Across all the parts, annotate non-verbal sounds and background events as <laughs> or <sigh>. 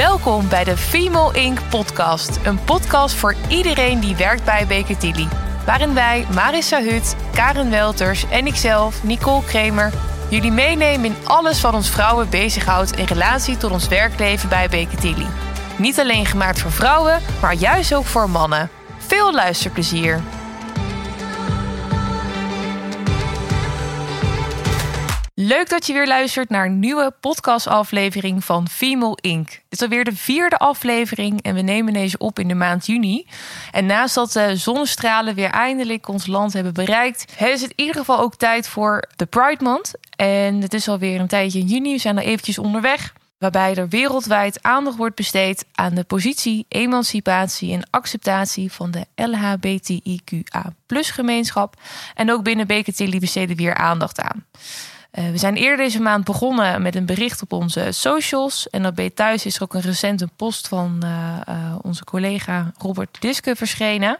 Welkom bij de Female Inc. podcast. Een podcast voor iedereen die werkt bij Baker. Waarin wij, Marissa Hut, Karen Welters en ikzelf, Nicole Kremer, jullie meenemen in alles wat ons vrouwen bezighoudt in relatie tot ons werkleven bij Baker. Niet alleen gemaakt voor vrouwen, maar juist ook voor mannen. Veel luisterplezier. Leuk dat je weer luistert naar een nieuwe podcastaflevering van Female Inc. Dit is alweer de vierde aflevering en we nemen deze op in de maand juni. En naast dat de zonnestralen weer eindelijk ons land hebben bereikt, is het in ieder geval ook tijd voor de Pride Month. En het is alweer een tijdje in juni, we zijn al eventjes onderweg. Waarbij er wereldwijd aandacht wordt besteed aan de positie, emancipatie en acceptatie van de LHBTIQA gemeenschap. En ook binnen BKT besteden we hier aandacht aan. Uh, we zijn eerder deze maand begonnen met een bericht op onze socials. En op Thuis is er ook een recente post van uh, uh, onze collega Robert Diske verschenen.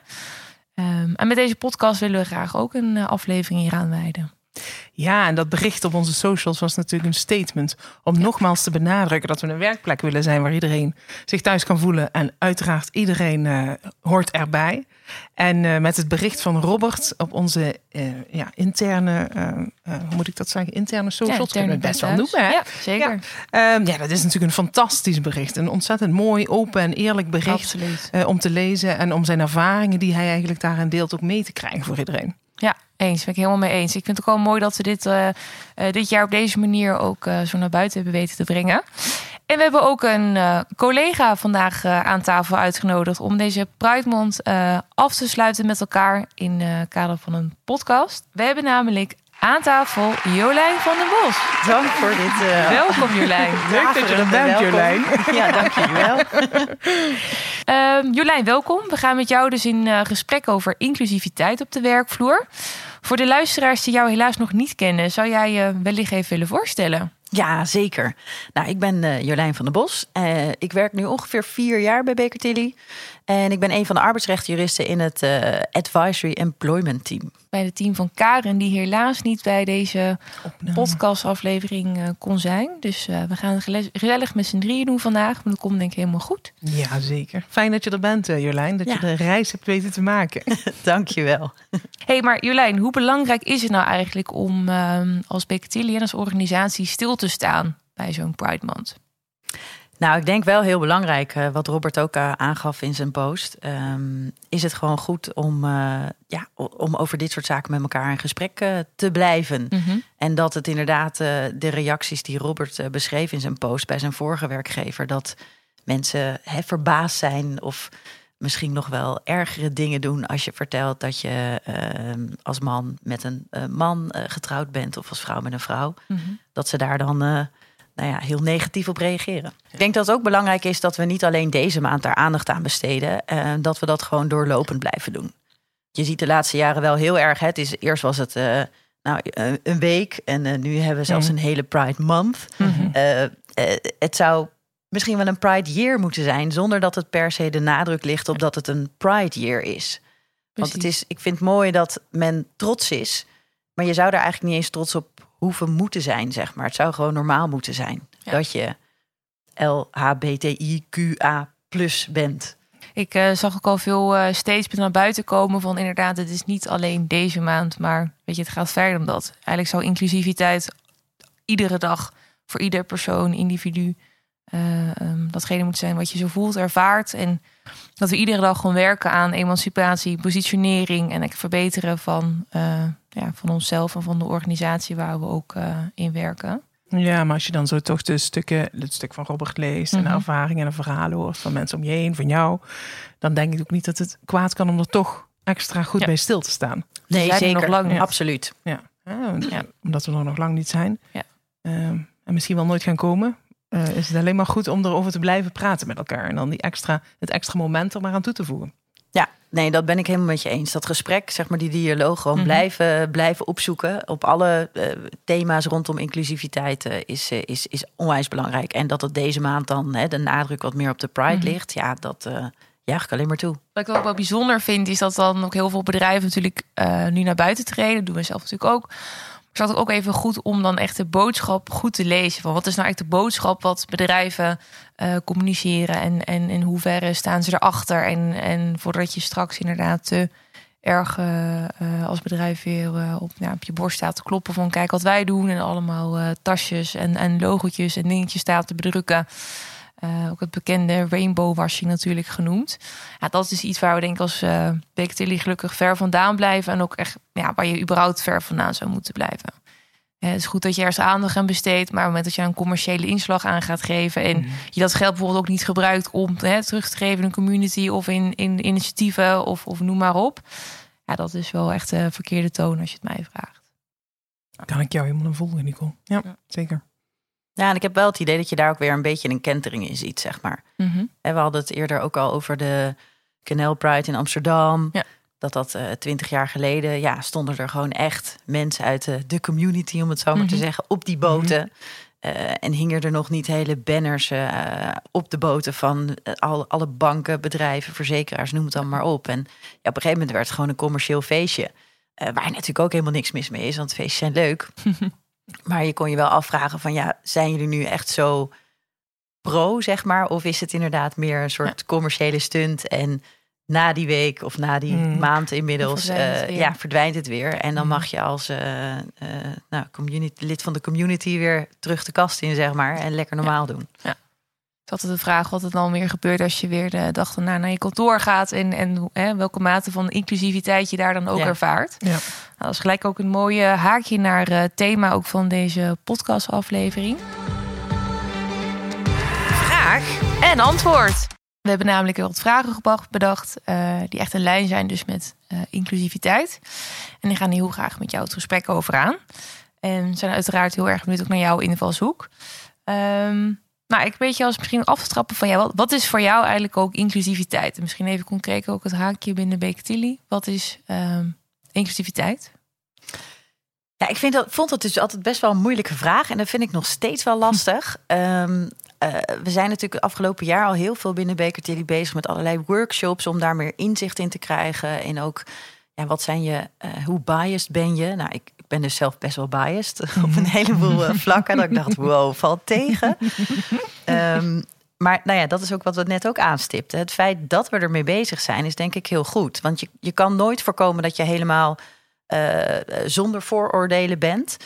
Um, en met deze podcast willen we graag ook een aflevering hier aanwijden. Ja, en dat bericht op onze socials was natuurlijk een statement om ja. nogmaals te benadrukken dat we een werkplek willen zijn waar iedereen zich thuis kan voelen. En uiteraard iedereen uh, hoort erbij. En uh, met het bericht van Robert op onze uh, ja, interne, hoe moet ik dat zeggen, interne socials, ja, kunnen we het best wel noemen. Hè? Ja, zeker. Ja. Um, ja, dat is natuurlijk een fantastisch bericht. Een ontzettend mooi, open en eerlijk bericht om te lezen. En om zijn ervaringen die hij eigenlijk daarin deelt ook mee te krijgen voor iedereen. Ja, eens. Ben ik helemaal mee eens. Ik vind het ook wel mooi dat we dit, uh, uh, dit jaar op deze manier ook uh, zo naar buiten hebben weten te brengen. En we hebben ook een collega vandaag aan tafel uitgenodigd om deze Pride af te sluiten met elkaar in het kader van een podcast. We hebben namelijk aan tafel Jolijn van den Bos. Dank voor dit. Uh... Welkom Jolijn. <laughs> Leuk dat je er bent Jolijn. <laughs> Ja, dank je wel. uh, <laughs> Jolijn, welkom. We gaan met jou dus in uh, gesprek over inclusiviteit op de werkvloer. Voor de luisteraars die jou helaas nog niet kennen, zou jij je wellicht even willen voorstellen? Ja, zeker. Nou, ik ben uh, Jolijn van den Bos. Uh, ik werk nu ongeveer vier jaar bij Baker Tilly. En ik ben een van de arbeidsrechtjuristen in het uh, Advisory Employment Team. Bij het team van Karen, die helaas niet bij deze podcastaflevering uh, kon zijn. Dus uh, we gaan het gezellig met z'n drieën doen vandaag. Maar dat komt denk ik helemaal goed. Ja, zeker. Fijn dat je er bent, Jolijn. Dat ja. je de reis hebt weten te maken. <laughs> Dank je wel. hey, maar Jolijn, hoe belangrijk is het nou eigenlijk om um, als Becatelli en als organisatie stil te staan bij zo'n Pride Month? Nou, ik denk wel heel belangrijk, uh, wat Robert ook uh, aangaf in zijn post. Um, is het gewoon goed om, uh, ja, om over dit soort zaken met elkaar in gesprek te blijven. Mm -hmm. En dat het inderdaad de reacties die Robert beschreef in zijn post bij zijn vorige werkgever, dat mensen hè, verbaasd zijn of misschien nog wel ergere dingen doen als je vertelt dat je ehm, als man met een man getrouwd bent of als vrouw met een vrouw. Mm -hmm. Dat ze daar dan nou ja, heel negatief op reageren. Ik denk dat het ook belangrijk is dat we niet alleen deze maand daar aandacht aan besteden. En uh, dat we dat gewoon doorlopend blijven doen. Je ziet de laatste jaren wel heel erg. Hè, het is, eerst was het uh, nou, uh, een week en nu hebben we zelfs mm. een hele Pride Month. Mm -hmm. het zou misschien wel een Pride Year moeten zijn, zonder dat het per se de nadruk ligt op dat het een Pride Year is. Precies. Want het is, ik vind het mooi dat men trots is, maar je zou er eigenlijk niet eens trots op hoeven moeten zijn, zeg maar. Het zou gewoon normaal moeten zijn ja. dat je LHBTIQA plus bent. Ik uh, zag ook al veel uh, steeds naar buiten komen van inderdaad, het is niet alleen deze maand, maar weet je, het gaat verder dan dat. Eigenlijk zou inclusiviteit iedere dag voor ieder persoon, individu, uh, um, datgene moet zijn wat je zo voelt, ervaart. En dat we iedere dag gewoon werken aan emancipatie, positionering en het verbeteren van, ja, van onszelf en van de organisatie waar we ook uh, in werken. Ja, maar als je dan zo toch de stukken, het stuk van Robert leest en mm -hmm. ervaringen en verhalen hoort van mensen om je heen, van jou, dan denk ik ook niet dat het kwaad kan om er toch extra goed ja. bij stil te staan. Nee, zeker. Nog lang ja. Absoluut. Ja. ja. omdat we er nog lang niet zijn. Ja. Um, en misschien wel nooit gaan komen. Uh, is het alleen maar goed om erover te blijven praten met elkaar. En dan die extra, het extra moment er maar aan toe te voegen. Ja, nee, dat ben ik helemaal met je eens. Dat gesprek, zeg maar, die dialoog gewoon mm -hmm. blijven, blijven opzoeken op alle uh, thema's rondom inclusiviteit uh, is, uh, is, is onwijs belangrijk. En dat het deze maand dan hè, de nadruk wat meer op de Pride mm -hmm. ligt, ja, dat juich ik alleen maar toe. Wat ik ook wel bijzonder vind, is dat dan ook heel veel bedrijven natuurlijk nu naar buiten treden. Dat doen we zelf natuurlijk ook. Is het ook even goed om dan echt de boodschap goed te lezen. Van wat is nou echt de boodschap wat bedrijven uh, communiceren en, en in hoeverre staan ze erachter. En, en voordat je straks inderdaad te erg uh, als bedrijf weer op, ja, op je borst staat te kloppen van kijk wat wij doen. En allemaal tasjes en, en logotjes en dingetjes staat te bedrukken. Uh, ook het bekende rainbow washing natuurlijk genoemd. Ja, dat is iets waar we denk ik als uh, gelukkig ver vandaan blijven. En ook echt ja, waar je überhaupt ver vandaan zou moeten blijven. het is goed dat je ergens aandacht aan besteedt. Maar op het moment dat je een commerciële inslag aan gaat geven... en mhm. je dat geld bijvoorbeeld ook niet gebruikt om hè, terug te geven in een community... of in, in initiatieven of, of noem maar op. Ja, dat is wel echt een verkeerde toon als je het mij vraagt. Kan ik jou helemaal volgen, Nicole? Ja, ja. zeker. Ja, en ik heb wel het idee dat je daar ook weer een beetje een kentering in ziet, zeg maar. Mhm. En we hadden het eerder ook al over de Canal Pride in Amsterdam. Ja. Dat dat eh, twintig jaar geleden, ja, stonden er gewoon echt mensen uit de, de community, om het zo maar te mhm. zeggen, op die boten. Mm en hingen er nog niet hele banners uh, op de boten van alle, alle banken, bedrijven, verzekeraars, noem het dan maar op. En ja, op een gegeven moment werd het gewoon een commercieel feestje. waar natuurlijk ook helemaal niks mis mee is, want feestjes zijn leuk. <laughs> Maar je kon je wel afvragen van ja, zijn jullie nu echt zo pro, zeg maar? Of is het inderdaad meer een soort commerciële stunt en na die week of na die mm. maand inmiddels verdwijnt uh, ja, verdwijnt het weer. En dan mm. mag je als uh, uh, nou, community, lid van de community weer terug de kast in, zeg maar, en lekker normaal doen. Ja is altijd de vraag wat er dan weer gebeurt als je weer de dag daarna naar je kantoor gaat. En, en hè, welke mate van inclusiviteit je daar dan ook ervaart. Ja. Nou, dat is gelijk ook een mooie haakje naar het thema ook van deze podcastaflevering. Vraag en antwoord. We hebben namelijk wat vragen bedacht uh, die echt een lijn zijn dus met uh, inclusiviteit. En die gaan heel graag met jou het gesprek over aan. En zijn uiteraard heel erg benieuwd ook naar jouw invalshoek. Um, nou, ik weet je als misschien af te trappen van ja, wat, wat is voor jou eigenlijk ook inclusiviteit? En misschien even concreet ook het haakje binnen Beketili. Wat is um, inclusiviteit? Ja, ik vind dat, vond het dus altijd best wel een moeilijke vraag. En dat vind ik nog steeds wel lastig. um, we zijn natuurlijk het afgelopen jaar al heel veel binnen Baker bezig met allerlei workshops om daar meer inzicht in te krijgen. En ook, ja, wat zijn je, uh, hoe biased ben je? Nou, ik, ben dus zelf best wel biased <laughs> op een heleboel eh, vlakken. Dat ik dacht, wow, valt tegen. <laughs> Ehm, maar nou ja, dat is ook wat we net ook aanstipten. Het feit dat we ermee bezig zijn, is denk ik heel goed. Want je, je kan nooit voorkomen dat je helemaal uh, zonder vooroordelen bent.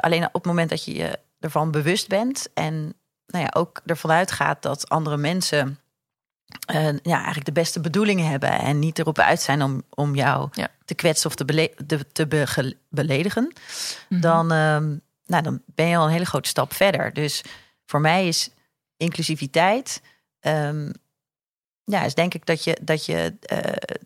Alleen op het moment dat je je ervan bewust bent en nou ja, ook ervan uitgaat dat andere mensen uh, ja, eigenlijk de beste bedoelingen hebben en niet erop uit zijn om, om jou te kwetsen of te, bele te beledigen, mhm. dan, uh, nou, dan ben je al een hele grote stap verder. Dus voor mij is inclusiviteit, um, ja, is denk ik dat je, dat je uh,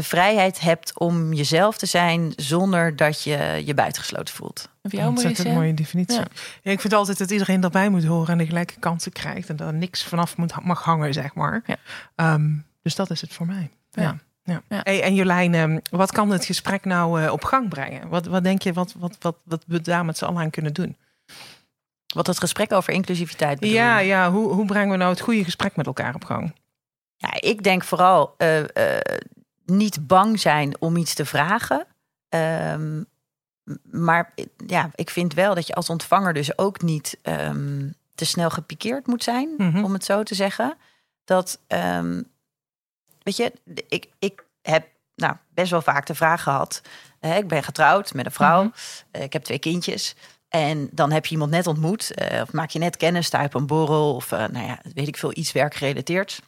de vrijheid hebt om jezelf te zijn zonder dat je je buitengesloten voelt. Heb jij een mooie, mooie definitie. Ja. ik vind altijd dat iedereen erbij moet horen en de gelijke kansen krijgt en dat niks vanaf moet, mag hangen, zeg maar. Ja. Um, dus dat is het voor mij. Ja. ja. Hey, en Jolijn, um, wat kan het gesprek nou uh, op gang brengen? Wat, wat denk je, wat, wat, wat, wat we daar met z'n allen aan kunnen doen? Wat het gesprek over inclusiviteit bedoelt. Ja, ja hoe, hoe brengen we nou het goede gesprek met elkaar op gang? Ja, ik denk vooral uh, uh, niet bang zijn om iets te vragen. Um, maar ja, ik vind wel dat je als ontvanger dus ook niet um, te snel gepikeerd moet zijn, mm-hmm. om het zo te zeggen. Dat, um, weet je, ik, ik heb nou, best wel vaak de vraag gehad. Uh, ik ben getrouwd met een vrouw, mm-hmm. uh, ik heb twee kindjes. En dan heb je iemand net ontmoet, uh, of maak je net kennis, sta je op een borrel, of nou ja, weet ik veel, iets werkgerelateerd.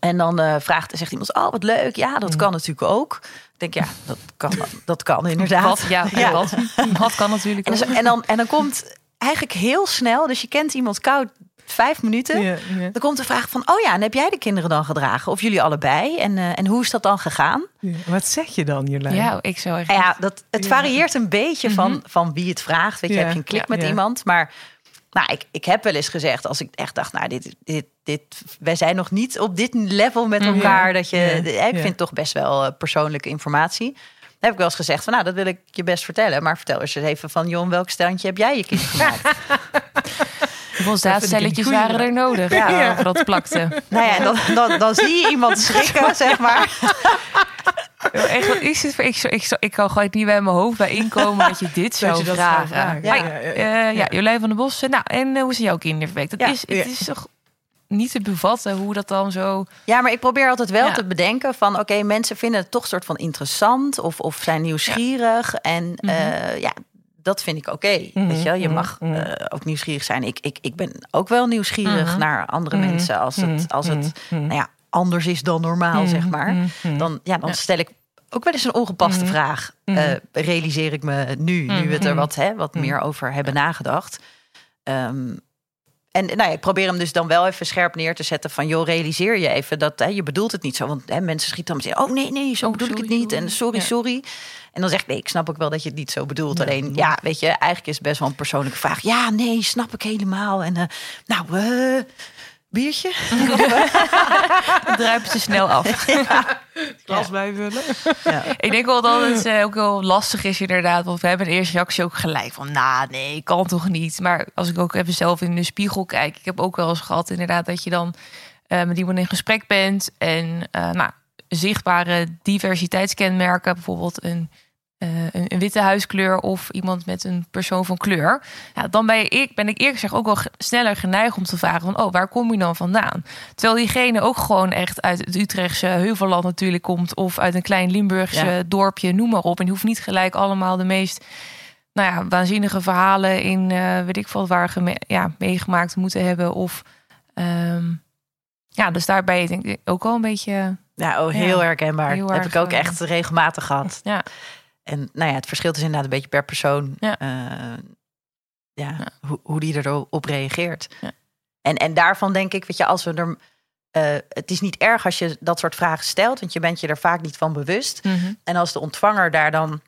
En dan uh, vraagt, zegt iemand, oh wat leuk, ja, dat mm. kan natuurlijk ook. Ik denk, ja, dat kan, dat kan <laughs> inderdaad. Wat, ja, <laughs> ja. Wat, wat kan natuurlijk en, en, dan, en dan komt eigenlijk heel snel, dus je kent iemand koud vijf minuten. Ja, Dan komt de vraag van, oh ja, en heb jij de kinderen dan gedragen? Of jullie allebei? En, uh, en hoe is dat dan gegaan? Wat zeg je dan, Jolijn? Ja, ik zou echt... Ja, dat, het varieert een beetje van, mhm. van wie het vraagt. Weet je, heb je een klik met iemand, maar... Nou, ik, ik heb wel eens gezegd, als ik echt dacht, nou, dit, dit, dit, wij zijn nog niet op dit level met elkaar. Dat je, ik vind het toch best wel eh, persoonlijke informatie. Dan heb ik wel eens gezegd van, nou, dat wil ik je best vertellen. Maar vertel eens even van, Jon, welk standje heb jij je kind gemaakt? <laughs> Zaadcelletjes waren er nodig ja. ja. dat plakte? Nou ja, dan, dan, dan zie je iemand schrikken, <laughs> zeg maar. Echt, wat is het voor? Ik, ik, ik kan gewoon niet bij mijn hoofd bij inkomen dat je dit <laughs> zou je vragen. vragen. Ja. Ja, ja, ja. ja, Jolijn van der Bos. Nou, en eh, hoe zijn jouw kinderen verwekt? Dat Ja. is, het is toch niet te bevatten hoe dat dan zo... Ja, maar ik probeer altijd wel Ja. te bedenken van... oké, mensen vinden het toch soort van interessant... of, of zijn nieuwsgierig. En eh, ja, dat vind ik oké. Mhm, Weet je, wel? je mhm, mag mhm. eh, ook nieuwsgierig zijn. Ik, ik, ik ben ook wel nieuwsgierig Mhm. naar andere Mhm, mensen... als mhm, het, als het mhm, nou ja, anders is dan normaal, zeg maar. mhm. Dan, ja, dan Ja. stel ik ook wel eens een ongepaste vraag. Eh, realiseer ik me nu, nu we het er wat, hè, wat meer over hebben nagedacht. Ehm, en nou ja, ik probeer hem dus dan wel even scherp neer te zetten van... joh, realiseer je even dat hè, je bedoelt het niet zo. Want hè, mensen schieten dan meteen... oh nee, nee, zo Oh, bedoel ik het sorry, niet. En sorry, Ja. sorry. En dan zeg ik, nee, ik snap ook wel dat je het niet zo bedoelt. Ja. Alleen, ja, weet je, eigenlijk is het best wel een persoonlijke vraag. Ja, nee, snap ik helemaal. En eh, nou, eh biertje? <laughs> Ze snel af. <laughs> Glas bijvullen. ja. Ik denk wel dat het eh, ook wel lastig is inderdaad. Want we hebben een eerste reactie ook gelijk van... nou, nee, kan toch niet. Maar als ik ook even zelf in de spiegel kijk... ik heb ook wel eens gehad inderdaad dat je dan eh, met iemand in gesprek bent... en eh, nou, zichtbare diversiteitskenmerken... bijvoorbeeld een, eh, een, een witte huiskleur of iemand met een persoon van kleur... Ja, dan ben, ik- ben ik eerlijk gezegd ook wel sneller geneigd om te vragen... van, oh, waar kom je dan vandaan? Terwijl diegene ook gewoon echt uit het Utrechtse Heuvelland natuurlijk komt... of uit een klein Limburgse Ja. dorpje, noem maar op. En hoeft niet gelijk allemaal de meest nou ja, waanzinnige verhalen... in eh, weet ik veel waar ja, meegemaakt te moeten hebben. Of, ehm, ja, dus daarbij denk ik ook wel een beetje... Ja, oh, heel Ja, herkenbaar. heel heb erg, ik ook eh, echt regelmatig gehad. Ja, En nou ja, het verschilt dus inderdaad een beetje per persoon. Ja. eh, ja, Ja. Hoe, hoe die erop reageert. Ja. En, en daarvan denk ik, weet je, als we er. eh, het is niet erg als je dat soort vragen stelt, want je bent je er vaak niet van bewust. Mhm. En als de ontvanger daar dan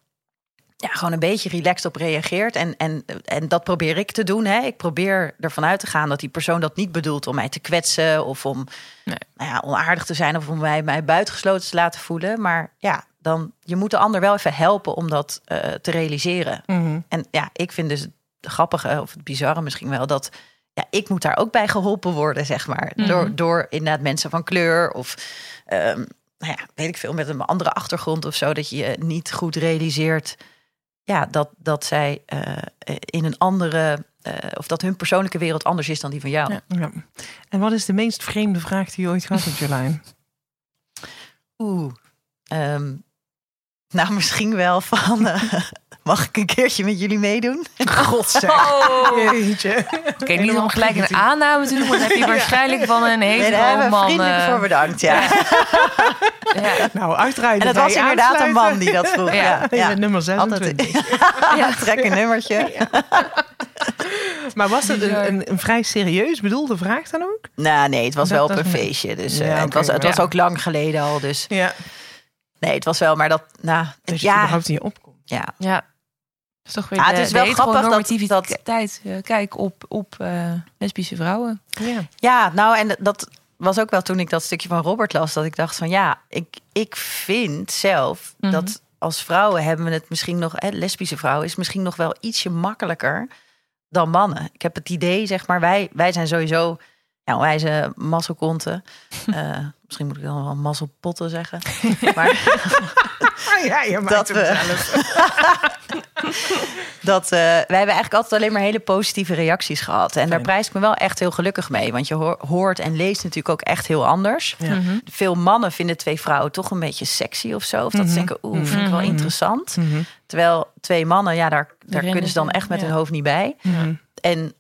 ja, gewoon een beetje relaxed op reageert. En, en, en dat probeer ik te doen. Hè. Ik probeer ervan uit te gaan dat die persoon dat niet bedoelt om mij te kwetsen of om Nee. nou ja, onaardig te zijn of om mij, mij buitengesloten te laten voelen. Maar ja, dan je moet de ander wel even helpen om dat eh, te realiseren. Mhm. En ja, ik vind dus het grappige of het bizarre misschien wel dat ja, ik moet daar ook bij geholpen worden, zeg maar. Mhm. Door, door inderdaad mensen van kleur of ehm, nou ja, weet ik veel, met een andere achtergrond of zo, dat je je niet goed realiseert ja, dat, dat zij eh, in een andere eh, of dat hun persoonlijke wereld anders is dan die van jou. Ja. Ja. En wat is de meest vreemde vraag die je ooit gehad hebt, Jolijn? Oeh. Ehm, nou, <laughs> misschien wel van. Mag ik een keertje met jullie meedoen? <laughs> Godzijdank. Oh. Jeetje. Oké, niet om gelijk een aanname te doen, maar dan heb je waarschijnlijk van een Nee, hele we man. vriendelijk eh, voor bedankt, ja. ja. <laughs> Nou, uitrijden. En het was inderdaad een man die dat vroeg. Ja. Ja, nummer Altijd 26. <laughs> ja, trek een nummertje. Maar was het een, een, een vrij serieus bedoelde vraag dan ook? Nou, nee, het was Dat- wel op dat een feestje. Dus Ja, eh, het was, het was ook lang geleden al. Dus Ja. nee, het was wel, maar dat. Nou, Dus je ja, überhaupt je opkomt. ja. ja. Is toch weer Ja, het is wel grappig dat- heteronormativiteit. eh, Kijk op, op eh, lesbische vrouwen. Ja. Ja, nou, en dat was ook wel toen ik dat stukje van Robert las, dat ik dacht van ja, ik, ik vind zelf Mhm. dat als vrouwen hebben we het misschien nog, hè, lesbische vrouwen is misschien nog wel ietsje makkelijker dan mannen. Ik heb het idee, zeg maar, wij, wij zijn sowieso ja, wijze mazzelkonten. <laughs> Eh, misschien moet ik dan wel mazzelpotten zeggen. <laughs> Maar <laughs> Ah, ja, je maakt Dat hem we- zelf. <laughs> dat, eh, wij hebben eigenlijk altijd alleen maar hele positieve reacties gehad. En daar prijs ik me wel echt heel gelukkig mee. Want je hoor- hoort en leest natuurlijk ook echt heel anders. Ja. Mhm. Veel mannen vinden twee vrouwen toch een beetje sexy of zo. Of dat ze Mhm. denken, oeh, vind ik wel Mhm. interessant. Terwijl twee mannen, ja, daar, daar rennen kunnen ze dan echt met ja. hun hoofd niet bij. En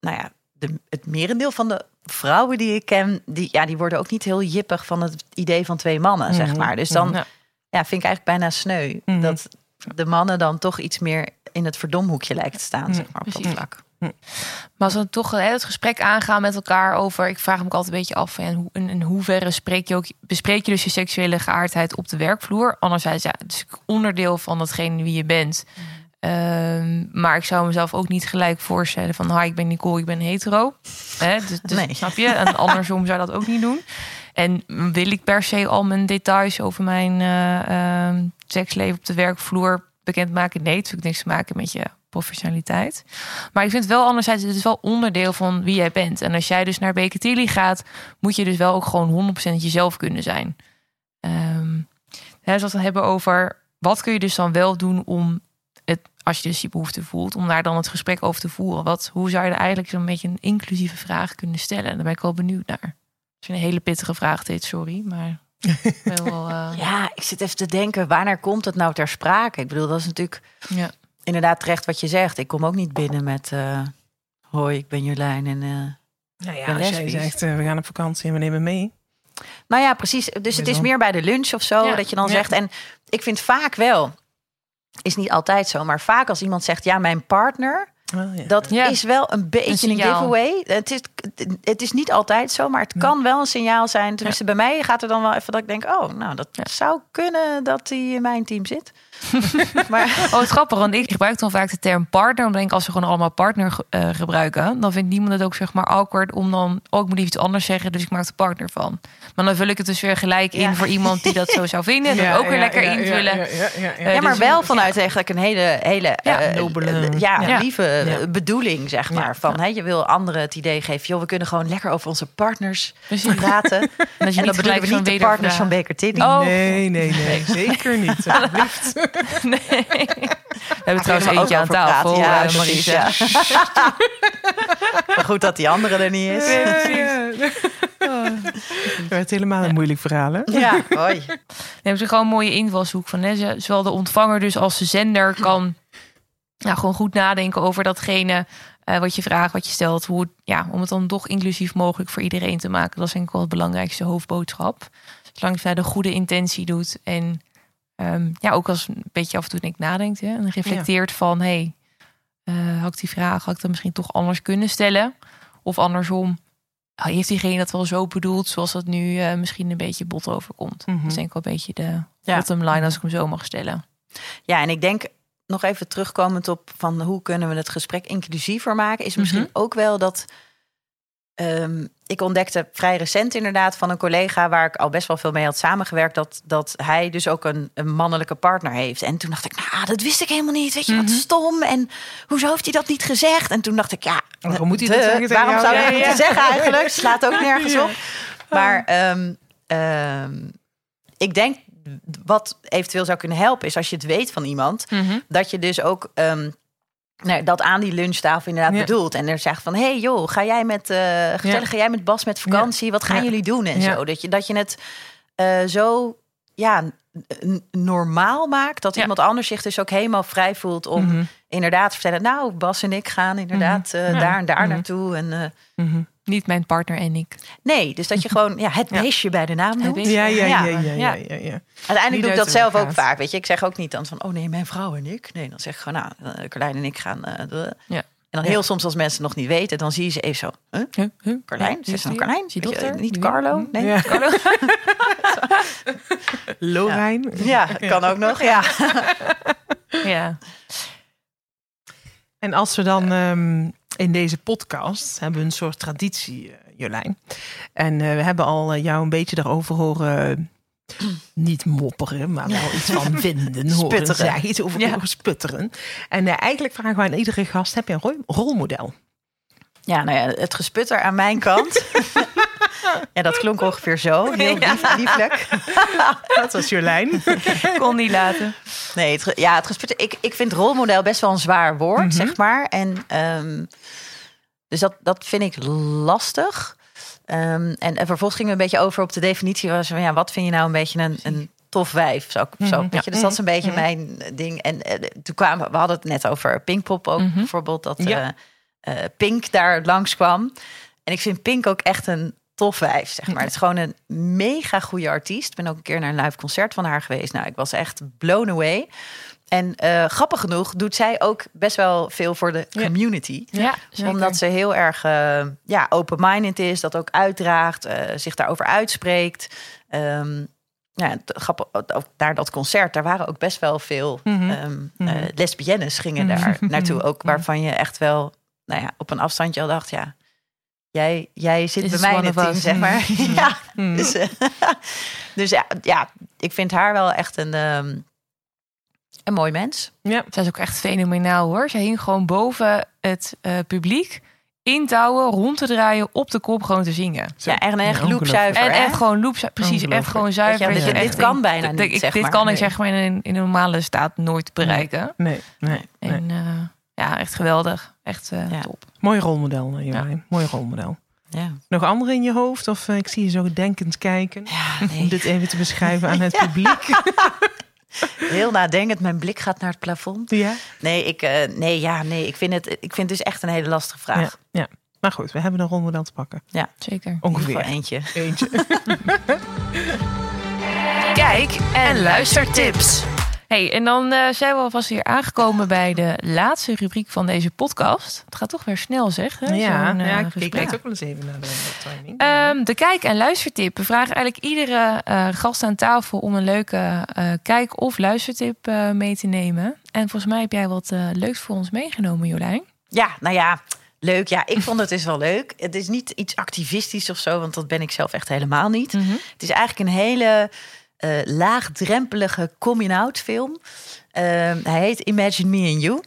nou ja, de, het merendeel van de vrouwen die ik ken, die, ja, die worden ook niet heel jippig van het idee van twee mannen, zeg maar. Dus dan Ja. Ja, vind ik eigenlijk bijna sneu Mhm. dat de mannen dan toch iets meer in het verdomhoekje lijken te staan, Mhm. zeg maar, op dat vlak. Maar als we toch hè, het gesprek aangaan met elkaar over... Ik vraag me ook altijd een beetje af... van, ja, in, hoe- in, in hoeverre spreek je ook, bespreek je dus je seksuele geaardheid op de werkvloer? Anderzijds, ja, het is onderdeel van datgene wie je bent. Ehm, maar ik zou mezelf ook niet gelijk voorstellen van... hi, ik ben Nicole, ik ben hetero. Dus, dus, Nee. Snap je? En <laughs> andersom zou dat ook niet doen. En wil ik per se al mijn details over mijn eh, ehm, seksleven op de werkvloer bekendmaken? Nee, het heeft niks te maken met je professionaliteit. Maar ik vind het wel anderzijds, het is wel onderdeel van wie jij bent. En als jij dus naar Beketili gaat, moet je dus wel ook gewoon 100% jezelf kunnen zijn. Ehm, hè, het hebben over wat kun je dus dan wel doen om het, als je dus die behoefte voelt, om daar dan het gesprek over te voeren. Wat, hoe zou je er eigenlijk zo'n beetje een inclusieve vraag kunnen stellen? Daar ben ik wel benieuwd naar. Is een hele pittige vraag dit, sorry, maar <laughs> wel, uh... Ja, ik zit even te denken, wanneer komt het nou ter sprake? Ik bedoel, dat is natuurlijk ja. inderdaad terecht wat je zegt. Ik kom ook niet binnen met, uh, hoi, ik ben Jolijn en uh, nou ja, als jij zegt, we gaan op vakantie en we nemen mee. Nou ja, precies. Dus het is meer bij de lunch of zo, ja. dat je dan zegt. En ik vind vaak wel, is niet altijd zo, maar vaak als iemand zegt, ja, mijn partner... Oh, ja. Dat ja. is wel een beetje een, een giveaway. Het is, het is niet altijd zo, maar het kan wel een signaal zijn. Tenminste, bij mij gaat er dan wel even dat ik denk: oh, nou, dat zou kunnen dat hij in mijn team zit. <laughs> maar oh, het grappig, want ik gebruik dan vaak de term partner. Omdat ik als we gewoon allemaal partner uh, gebruiken, dan vindt niemand het ook zeg maar awkward om dan, oh, ik moet iets anders zeggen, dus ik maak er partner van. Maar dan vul ik het dus weer gelijk in ja. voor iemand die dat zo zou vinden. En <laughs> ja, ook weer lekker invullen. Ja, uh, maar dus, wel vanuit eigenlijk een hele, hele uh, nobele, ja, lieve bedoeling, zeg maar. Van, hè, je wil anderen het idee geven, joh, we kunnen gewoon lekker over onze partners Precies. praten. <laughs> en, en dat bedoel ik niet de partners van Baker Tilly. Oh. Nee, nee, nee, zeker niet. <laughs> Nee. We hebben trouwens eentje aan tafel, ja, uh, Marisa. <laughs> maar goed dat die andere er niet is. Nee, ja. Oh. Het werd helemaal een moeilijk verhaal, hè? Ja, <laughs> hoi. Dan hebben ze gewoon een mooie invalshoek van. Hè? Zowel de ontvanger dus als de zender kan nou, gewoon goed nadenken over datgene uh, wat je vraagt, wat je stelt. Hoe, ja, om het dan toch inclusief mogelijk voor iedereen te maken. Dat is denk ik wel het belangrijkste hoofdboodschap. Zolang je de goede intentie doet en um, ja, ook als een beetje af en toe denk ik nadenkt hè, en reflecteert ja. van hey, uh, had ik die vraag had ik dan misschien toch anders kunnen stellen of andersom heeft diegene dat wel zo bedoeld zoals dat nu uh, misschien een beetje bot overkomt. Mm -hmm. Dat is denk ik wel een beetje de ja. bottom line als ik hem zo mag stellen. Ja, en ik denk nog even terugkomend op van hoe kunnen we het gesprek inclusiever maken, is misschien mm -hmm. ook wel dat Um, ik ontdekte vrij recent inderdaad van een collega waar ik al best wel veel mee had samengewerkt, dat, dat hij dus ook een, een mannelijke partner heeft. En toen dacht ik, nou, dat wist ik helemaal niet. Weet je, wat mm -hmm. stom. En hoezo heeft hij dat niet gezegd? En toen dacht ik, ja, waarom moet hij dat zeggen? Waarom zou hij dat moeten zeggen eigenlijk? <laughs> Slaat ook nergens op. Maar um, um, ik denk wat eventueel zou kunnen helpen, is als je het weet van iemand, mm -hmm. dat je dus ook. Um, nou, dat aan die lunchtafel inderdaad ja. bedoelt. En er zegt van, hé hey joh, ga jij met, uh, gezellig, ja. ga jij met Bas met vakantie? Wat gaan jullie doen en zo? Dat je, dat je het uh, zo ja, normaal maakt. Dat iemand anders zich dus ook helemaal vrij voelt om mm -hmm. inderdaad te vertellen... nou, Bas en ik gaan inderdaad mm -hmm. uh, daar en daar naartoe. En. Niet mijn partner en ik. Nee, dus dat je gewoon ja, het beestje bij de naam doet. Ja, ja, ja, ja, ja, ja, ja. Uiteindelijk doe ik dat zelf ook vaak. Weet je, ik zeg ook niet dan van, oh nee, mijn vrouw en ik. Nee, dan zeg ik gewoon, nou, Carlijn en ik gaan. Uh, ja. En dan heel soms als mensen nog niet weten, dan zie je ze even zo. Huh? Huh? Huh? Carlijn? Ze nog Carlijn? Je, niet Carlo? <laughs> Nee, ja. Carlo. Lorijn? Ja. ja, kan ook nog, ja. ja. En als we dan um, in deze podcast hebben we een soort traditie, uh, Jolijn. En uh, we hebben al uh, jou een beetje daarover horen niet mopperen, maar wel iets van <laughs> vinden, horen zeggen, iets over, ja. sputteren. En uh, eigenlijk vragen we aan iedere gast, heb je een rol rolmodel? Ja, nou ja, het gesputter aan mijn kant. <laughs> <laughs> ja, dat klonk ongeveer zo, heel lief, lieflijk. dat was Jolijn. <laughs> Kon niet laten. Nee, het, ja, het gesputter. Ik, ik vind rolmodel best wel een zwaar woord, mm -hmm. zeg maar. En um, dus dat, dat vind ik lastig. Um, en, en vervolgens gingen we een beetje over op de definitie. Was van, ja, wat vind je nou een beetje een, een tof wijf? Zo, mm -hmm. zo, weet je? Dus dat is een beetje mm -hmm. mijn ding. En uh, toen kwamen we hadden het net over Pinkpop ook mm -hmm. bijvoorbeeld. Dat ja. uh, uh, Pink daar langskwam. En ik vind Pink ook echt een tof wijf, zeg maar. Het is <laughs> gewoon een mega goede artiest. Ik ben ook een keer naar een live concert van haar geweest. Nou, ik was echt blown away. En uh, grappig genoeg doet zij ook best wel veel voor de community. Ja, ja Omdat ze heel erg uh, ja, open-minded is, dat ook uitdraagt, uh, zich daarover uitspreekt. Um, ja, grappig, ook daar dat concert, daar waren ook best wel veel mm -hmm. um, mm -hmm. lesbiennes gingen daar <laughs> naartoe. Ook waarvan je echt wel nou ja, op een afstandje al dacht, ja, jij, jij zit bij mij in het team, zeg maar. <laughs> ja, mm. dus, <laughs> dus ja, ja, ik vind haar wel echt een... Um, een mooi mens. Ja, zij is ook echt fenomenaal hoor. Ze hing gewoon boven het uh, publiek intouwen, rond te draaien, op de kop gewoon te zingen. Ja, en echt ongelooflijk. loopzuiver. En hè? echt gewoon loop, precies, echt gewoon zuiver. Je- dat je dit kan bijna dit- niet, ik- zeg Dit maar. kan ik zeg maar in een, in een normale staat nooit bereiken. Nee, nee, nee. En eh, ja, echt geweldig. Echt eh, Ja. top. Mooi rolmodel, eh, Jolijn. Mooi rolmodel. Ja. Nog andere in je hoofd? Of eh, ik zie je zo denkend kijken. Ja, <laughs> nee. Om dit even te beschrijven aan het <laughs> publiek. <laughs> Heel nadenkend. Mijn blik gaat naar het plafond. Ja? Nee, ik, eh, nee, ja, nee, ik, vind het, ik vind het dus echt een hele lastige vraag. Ja, ja. Maar goed, we hebben een rolmodel te pakken. Zeker. Ieder geval Ongeveer. eentje. Eentje. Kijk en luistertips. Hey, en dan eh, zijn we alvast weer aangekomen bij de laatste rubriek van deze podcast. Het gaat toch weer snel, zeg. Hè? ja, eh, ja, ik gesprek. kijk ook wel eens even naar de, de timing. Ehm, de kijk- en luistertip. We vragen eigenlijk iedere eh, gast aan tafel om een leuke eh, kijk- of luistertip eh, mee te nemen. En volgens mij heb jij wat eh, leuks voor ons meegenomen, Jolijn. Ja, nou ja, leuk. Ja, ik vond het dus wel leuk. Het is niet iets activistisch of zo, want dat ben ik zelf echt helemaal niet. Het is eigenlijk een hele eh, laagdrempelige coming-out film. Ehm, hij heet Imagine Me and You.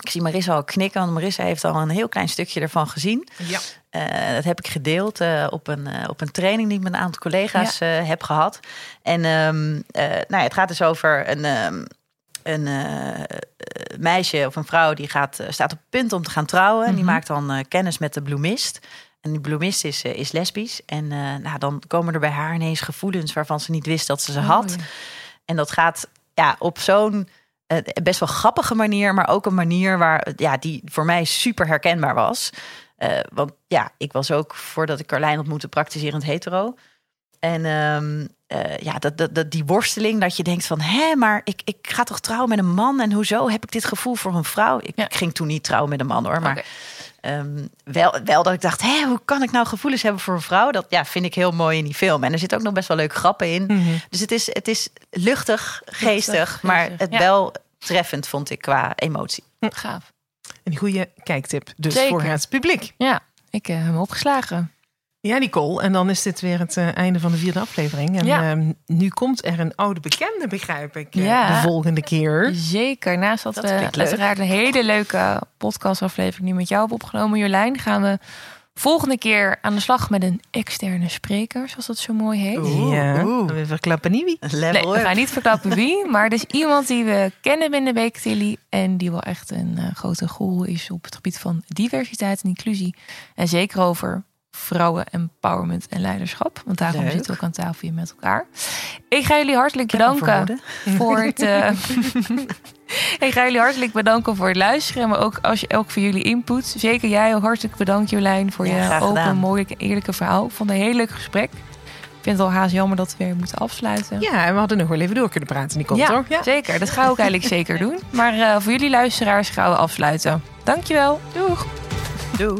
Ik zie Marissa al knikken, want Marissa heeft al een heel klein stukje ervan gezien. ja. Eh, dat heb ik gedeeld eh, op, een, op een training die ik met een aantal collega's heb gehad. En ehm, eh, nou ja, het gaat dus over een, ehm, een meisje of een vrouw die gaat, staat op het punt om te gaan trouwen. En die Mhm. maakt dan kennis met de bloemist. En die bloemist is, eh, is lesbisch. En eh, nou, dan komen er bij haar ineens gevoelens waarvan ze niet wist dat ze ze had. Oh, ja. En dat gaat ja, op zo'n eh, best wel grappige manier, maar ook een manier waar, ja, die voor mij super herkenbaar was. Want ja, ik was ook, voordat ik Carlijn ontmoette, praktiserend hetero. En ehm, eh, ja, dat, dat, dat, die worsteling dat je denkt van... hé, maar ik, ik ga toch trouwen met een man... en hoezo heb ik dit gevoel voor een vrouw? Ik, Ja. ik ging toen niet trouwen met een man, hoor. Maar. Ehm, wel, wel dat ik dacht, hé, hoe kan ik nou gevoelens hebben voor een vrouw? Dat ja, vind ik heel mooi in die film. En er zit ook nog best wel leuke grappen in. Mhm. Dus het is, het is luchtig, geestig, geestig, maar het ja. wel treffend vond ik qua emotie. Gaaf. Een goede kijktip dus Zeker. voor het publiek. Ja, ik eh, heb hem opgeslagen. Ja, Nicole. En dan is dit weer het eh, einde van de vierde aflevering. En Ja. ehm, nu komt er een oude bekende, begrijp ik, eh, Ja. de volgende keer. Zeker. Naast dat, Dat we leuk. uiteraard een hele leuke podcastaflevering die met jou heb opgenomen, Jolijn, gaan we volgende keer aan de slag met een externe spreker, zoals dat zo mooi heet. Oeh, ja, oeh. we verklappen niet wie. Level Nee, we gaan niet verklappen wie, <laughs> maar het is iemand die we kennen binnen Weektilly en die wel echt een eh, grote goal is op het gebied van diversiteit en inclusie. En zeker over vrouwen empowerment en leiderschap, want daarom Leuk. zitten we ook aan tafel hier met elkaar. Ik ga jullie hartelijk Ik bedanken voor het. eh, <laughs> ik ga jullie hartelijk bedanken voor het luisteren, maar ook als je elk voor jullie input. Zeker jij hartelijk bedankt Jolijn voor Ja, je open, gedaan. mooie, eerlijke verhaal. Ik vond een heel leuk gesprek. Ik vind het al haast jammer dat we weer moeten afsluiten. Ja, en we hadden nog wel even door kunnen praten, Nicole, Ja, toch? Ja. zeker. Dat gaan we ook eigenlijk zeker <laughs> doen. Maar eh, voor jullie luisteraars gaan we afsluiten. Dankjewel. Doeg. Doei.